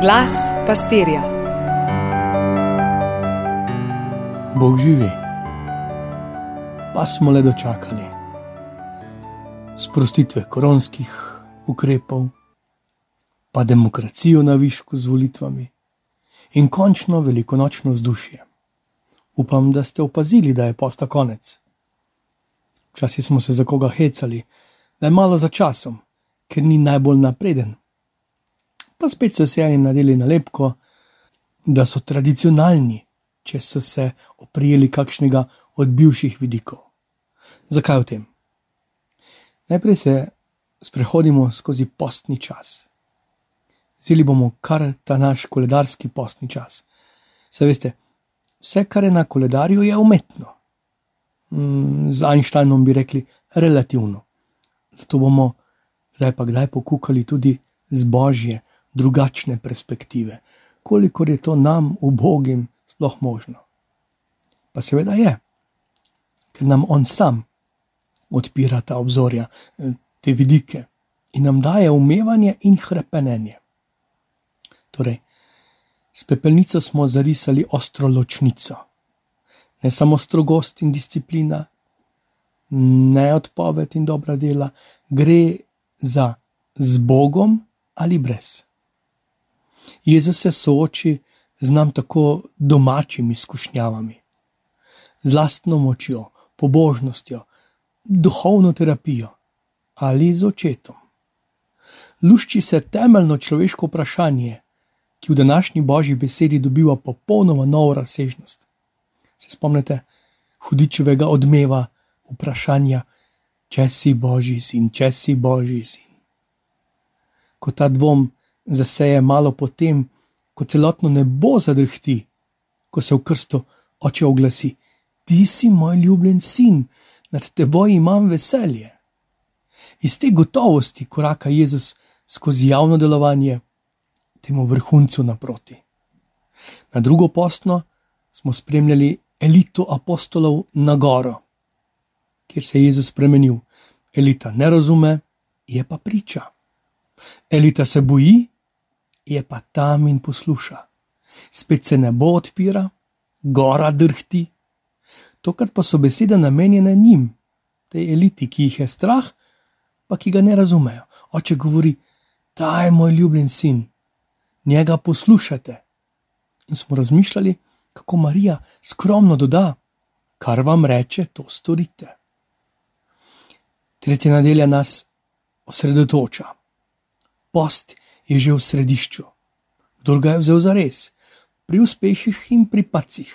Glas pastirja. Bog živi, pa smo le dočakali sprostitve koronskih ukrepov, pa demokracijo na višku z volitvami in končno velikonočno vzdušje. Upam, da ste opazili, da je posta konec. Včasih smo se za koga hecali, da je malo za časom, ker ni najbolj napreden. Pa spet so se eni nadeli na lepko, da so tradicionalni, če so se oprijeli kakšnega od bivših vidikov. Zakaj v tem? Najprej se sprehodimo skozi postni čas. Zili bomo kar ta naš koledarski postni čas. Se veste, vse, kar je na koledarju, je umetno. Mm, z Einsteinom bi rekli relativno. Zato bomo kdaj pa kdaj pokukali tudi z božje, drugačne perspektive, kolikor je to nam, ubogim, sploh možno. Pa seveda je, ker nam on sam odpira ta obzorja, te vidike in nam daje umevanje in krepenje. Torej, s pepelnico smo zarisali ostro ločnico, ne samo strogost in disciplina, ne odpoved in dobra dela, gre za z Bogom ali brez. Jezus se sooči z nam tako domačimi izkušnjavami, z lastno močjo, pobožnostjo, duhovno terapijo ali z očetom. Lušči se temeljno človeško vprašanje, ki v današnji božji besedi dobiva popolnoma novo razsežnost. Se spomnite hudičevega odmeva vprašanja, če si božji sin, če si božji sin. Ko ta dvom zaseje malo potem, ko celotno nebo zadrhti, ko se v krstu oče oglasi: Ti si moj ljubljen sin, nad teboj imam veselje. Iz te gotovosti koraka Jezus skozi javno delovanje temu vrhuncu naproti. Na drugo postno smo spremljali elito apostolov na goro, kjer se je Jezus spremenil. Elita ne razume, je pa priča. Elita se boji, je pa tam in posluša. Spet se ne bo odpira, gora drhti. Tokrat pa so besede namenjene njim, tej eliti, ki jih je strah, pa ki ga ne razumejo. Oče govori: Ta je moj ljubljen sin, njega poslušate. In smo razmišljali, kako Marija skromno doda: Kar vam reče, to storite. Tretja nedelja nas osredotoča. Post je že v središču, kdo ga je vzel za res, pri uspehih in pri pacih,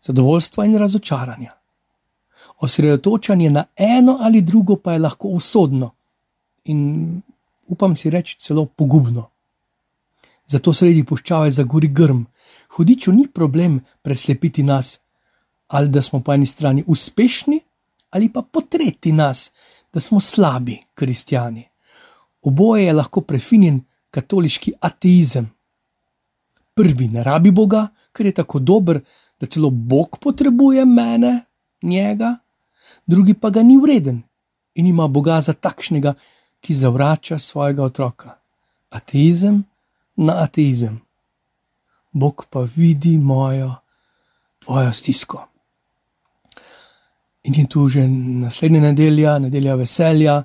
zadovoljstva in razočaranja. Osredotočanje na eno ali drugo pa je lahko usodno in upam si reči celo pogubno. Zato sredi puščave zagori grm, hudiču ni problem preslepiti nas, ali da smo po eni strani uspešni, ali pa potreti nas, da smo slabi kristijani. Oboje je lahko prefinjen katoliški ateizem. Prvi ne rabi Boga, ker je tako dober, da celo Bog potrebuje mene, njega, drugi pa ga ni vreden in ima Boga za takšnega, ki zavrača svojega otroka. Ateizem na ateizem. Bog pa vidi mojo, tvojo stisko. In je tu že naslednja nedelja, nedelja veselja,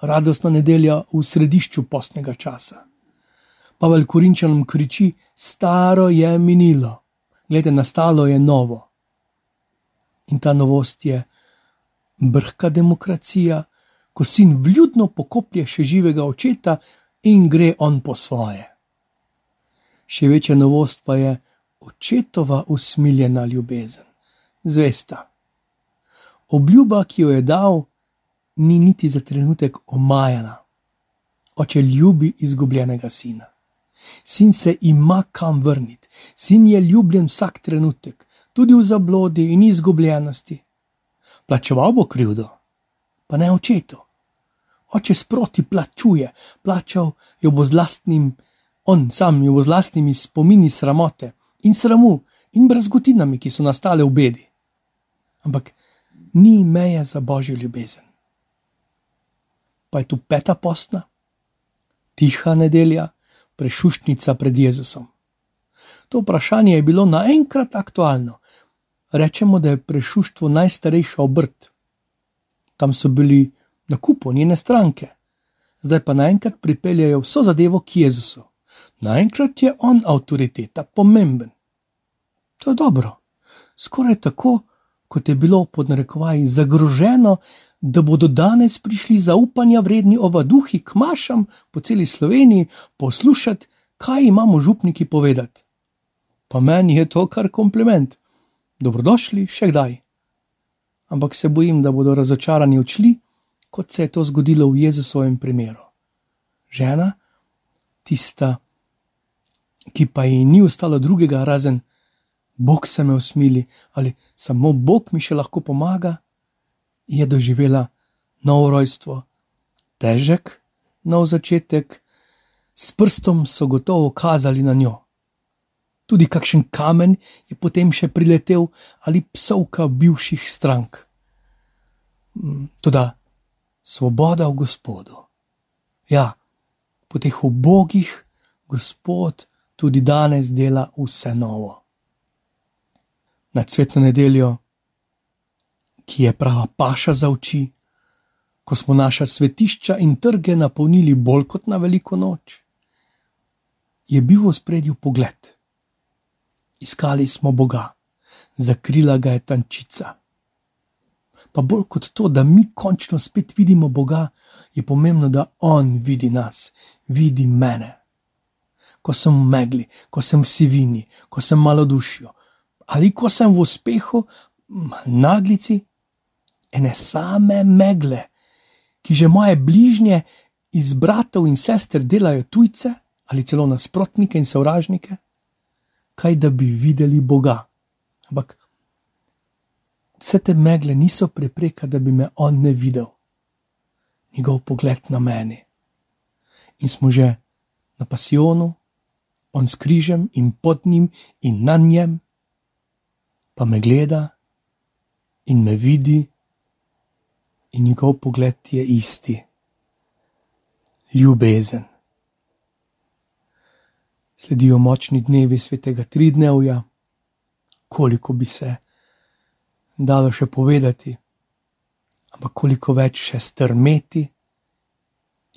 radostna nedelja v središču postnega časa. Pavel Korinčanom kriči: Staro je minilo, glede nastalo je novo. In ta novost je brhka demokracija, ko sin vljudno pokoplje še živega očeta in gre on po svoje. Še večja novost pa je očetova usmiljena ljubezen, zvesta. Obljuba, ki jo je dal, ni niti za trenutek omajana. Oče ljubi izgubljenega sina. Sin se ima kam vrniti, sin je ljubljen vsak trenutek, tudi v zablodi in izgubljenosti. Plačeval bo krivdo, pa ne očetu. Oče sproti plačuje, plačal jo bo z lastnim, on sam jo bo z lastnimi spomini sramote in sramu in brazgotinami, ki so nastale v bedi. Ampak ni meje za božjo ljubezen. Pa je tu peta postna, tiha nedelja, prešuštnica pred Jezusom. To vprašanje je bilo naenkrat aktualno. Rečemo, da je prešuštvo najstarejša obrt. Tam so bili na kupu njene stranke, zdaj pa naenkrat pripeljajo vso zadevo k Jezusu. Naenkrat je on avtoriteta, pomemben. To je dobro, skoraj tako, kot je bilo pod narekovaji zagroženo, da bodo danes prišli zaupanja vredni ovaduhi k mašam po celi Sloveniji poslušati, kaj imamo župniki povedati. Pa meni je to kar kompliment. Dobrodošli še kdaj. Ampak se bojim, da bodo razočarani odšli, kot se je to zgodilo v Jezusovem primeru. Žena, tista, ki pa ji ni ostalo drugega razen, Bog se me usmili ali samo Bog mi še lahko pomaga, je doživela novo rojstvo, težek, nov začetek, s prstom so gotovo kazali na njo. Tudi kakšen kamen je potem še priletel ali psovka bivših strank. Mm, Toda svoboda v Gospodu. Ja, po teh ubogih Gospod tudi danes dela vse novo na cvetno nedeljo, ki je prava paša za oči, ko smo naša svetišča in trge napolnili bolj kot na veliko noč, je bil v spredju pogled. Iskali smo Boga, zakrila ga je tančica. Pa bolj kot to, da mi končno spet vidimo Boga, je pomembno, da On vidi nas, vidi mene. Ko sem v megli, ko sem v sivini, ko sem malo dušijo, ali ko sem v uspehu, naglici, ene same megle, ki že moje bližnje iz bratov in sester delajo tujce ali celo nasprotnike in sovražnike, kaj da bi videli Boga. Ampak vse te megle niso prepreka, da bi me on ne videl, njegov pogled na meni. In smo že na pasijonu, on s križem in pod njim in na njem pa me gleda in me vidi, in njegov pogled je isti. Ljubezen. Sledijo močni dnevi svetega tridnevja, koliko bi se dalo še povedati, ampak koliko več še strmeti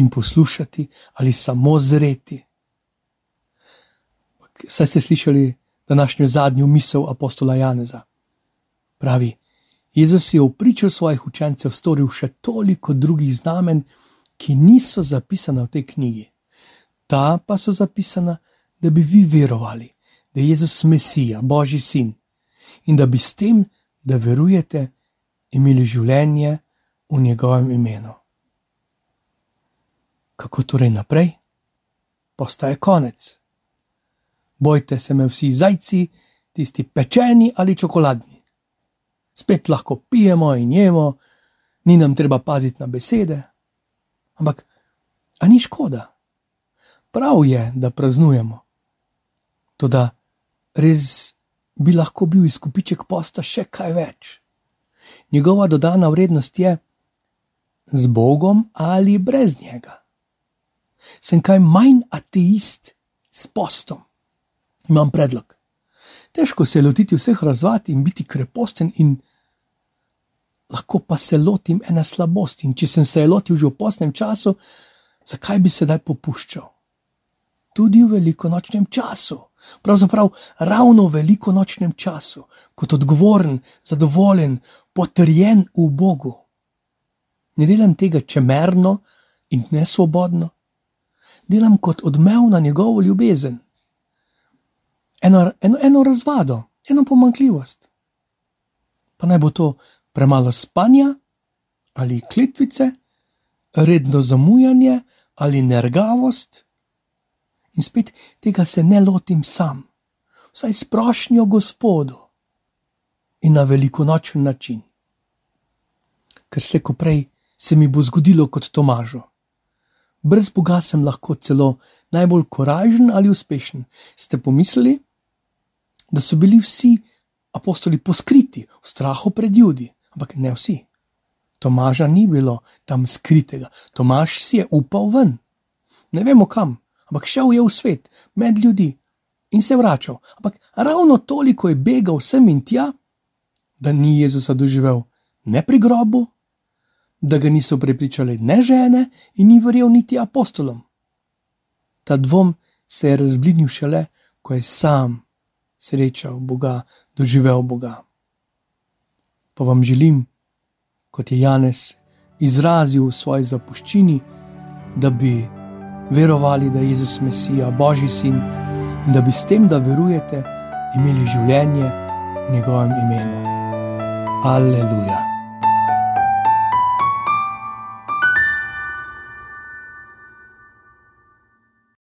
in poslušati ali samo zreti. Saj ste slišali, današnjo zadnjo misel apostola Janeza. Pravi, Jezus je v priču svojih učencev storil še toliko drugih znamen, ki niso zapisana v tej knjigi. Ta pa so zapisana, da bi vi verovali, da je Jezus Mesija, Božji sin in da bi s tem, da verujete, imeli življenje v njegovem imenu. Kako torej naprej? Postaje konec bojte se me vsi zajci, tisti pečeni ali čokoladni. Spet lahko pijemo in jemo, ni nam treba paziti na besede. Ampak, a ni škoda? Prav je, da praznujemo. Toda res bi lahko bil izkupiček posta še kaj več. Njegova dodana vrednost je z Bogom ali brez njega. Sem kaj manj ateist s postom imam predlog. Težko se je lotiti vseh razvad in biti kreposten, in lahko pa se lotim ene slabosti. In če sem se je lotil že v posnem času, zakaj bi sedaj popuščal? Tudi v velikonočnem času, pravzaprav ravno v velikonočnem času, kot odgovoren, zadovoljen, potrjen v Bogu. Ne delam tega čemerno in nesvobodno, delam kot odmev na njegovo ljubezen eno, eno, eno razvado, eno pomankljivost. Pa naj bo to premalo spanja ali kletvice, redno zamujanje ali nergavost. In spet tega se ne lotim sam, vsaj s prošnjo Gospodu in na velikonočen način. Ker slejko prej se mi bo zgodilo kot Tomažu. Brez Boga sem lahko celo najbolj koražen ali uspešen. Ste pomislili? Da so bili vsi apostoli poskriti v strahu pred ljudmi, ampak ne vsi. Tomaža ni bilo tam skritega, Tomaž si je upal ven. Ne vemo kam, ampak šel je v svet, med ljudi in se vračal. Ampak ravno toliko je begal sem in tja, da ni Jezusa doživel ne pri grobu, da ga niso prepričali ne žene in ni verjel niti apostolom. Ta dvom se je razblinil šele, ko je sam srečal Boga, doživel Boga. Pa vam želim, kot je Janez izrazil v svoji zapuščini, da bi verovali, da je Jezus Mesija, Božji sin in da bi s tem, da verujete, imeli življenje v njegovem imenu. Aleluja.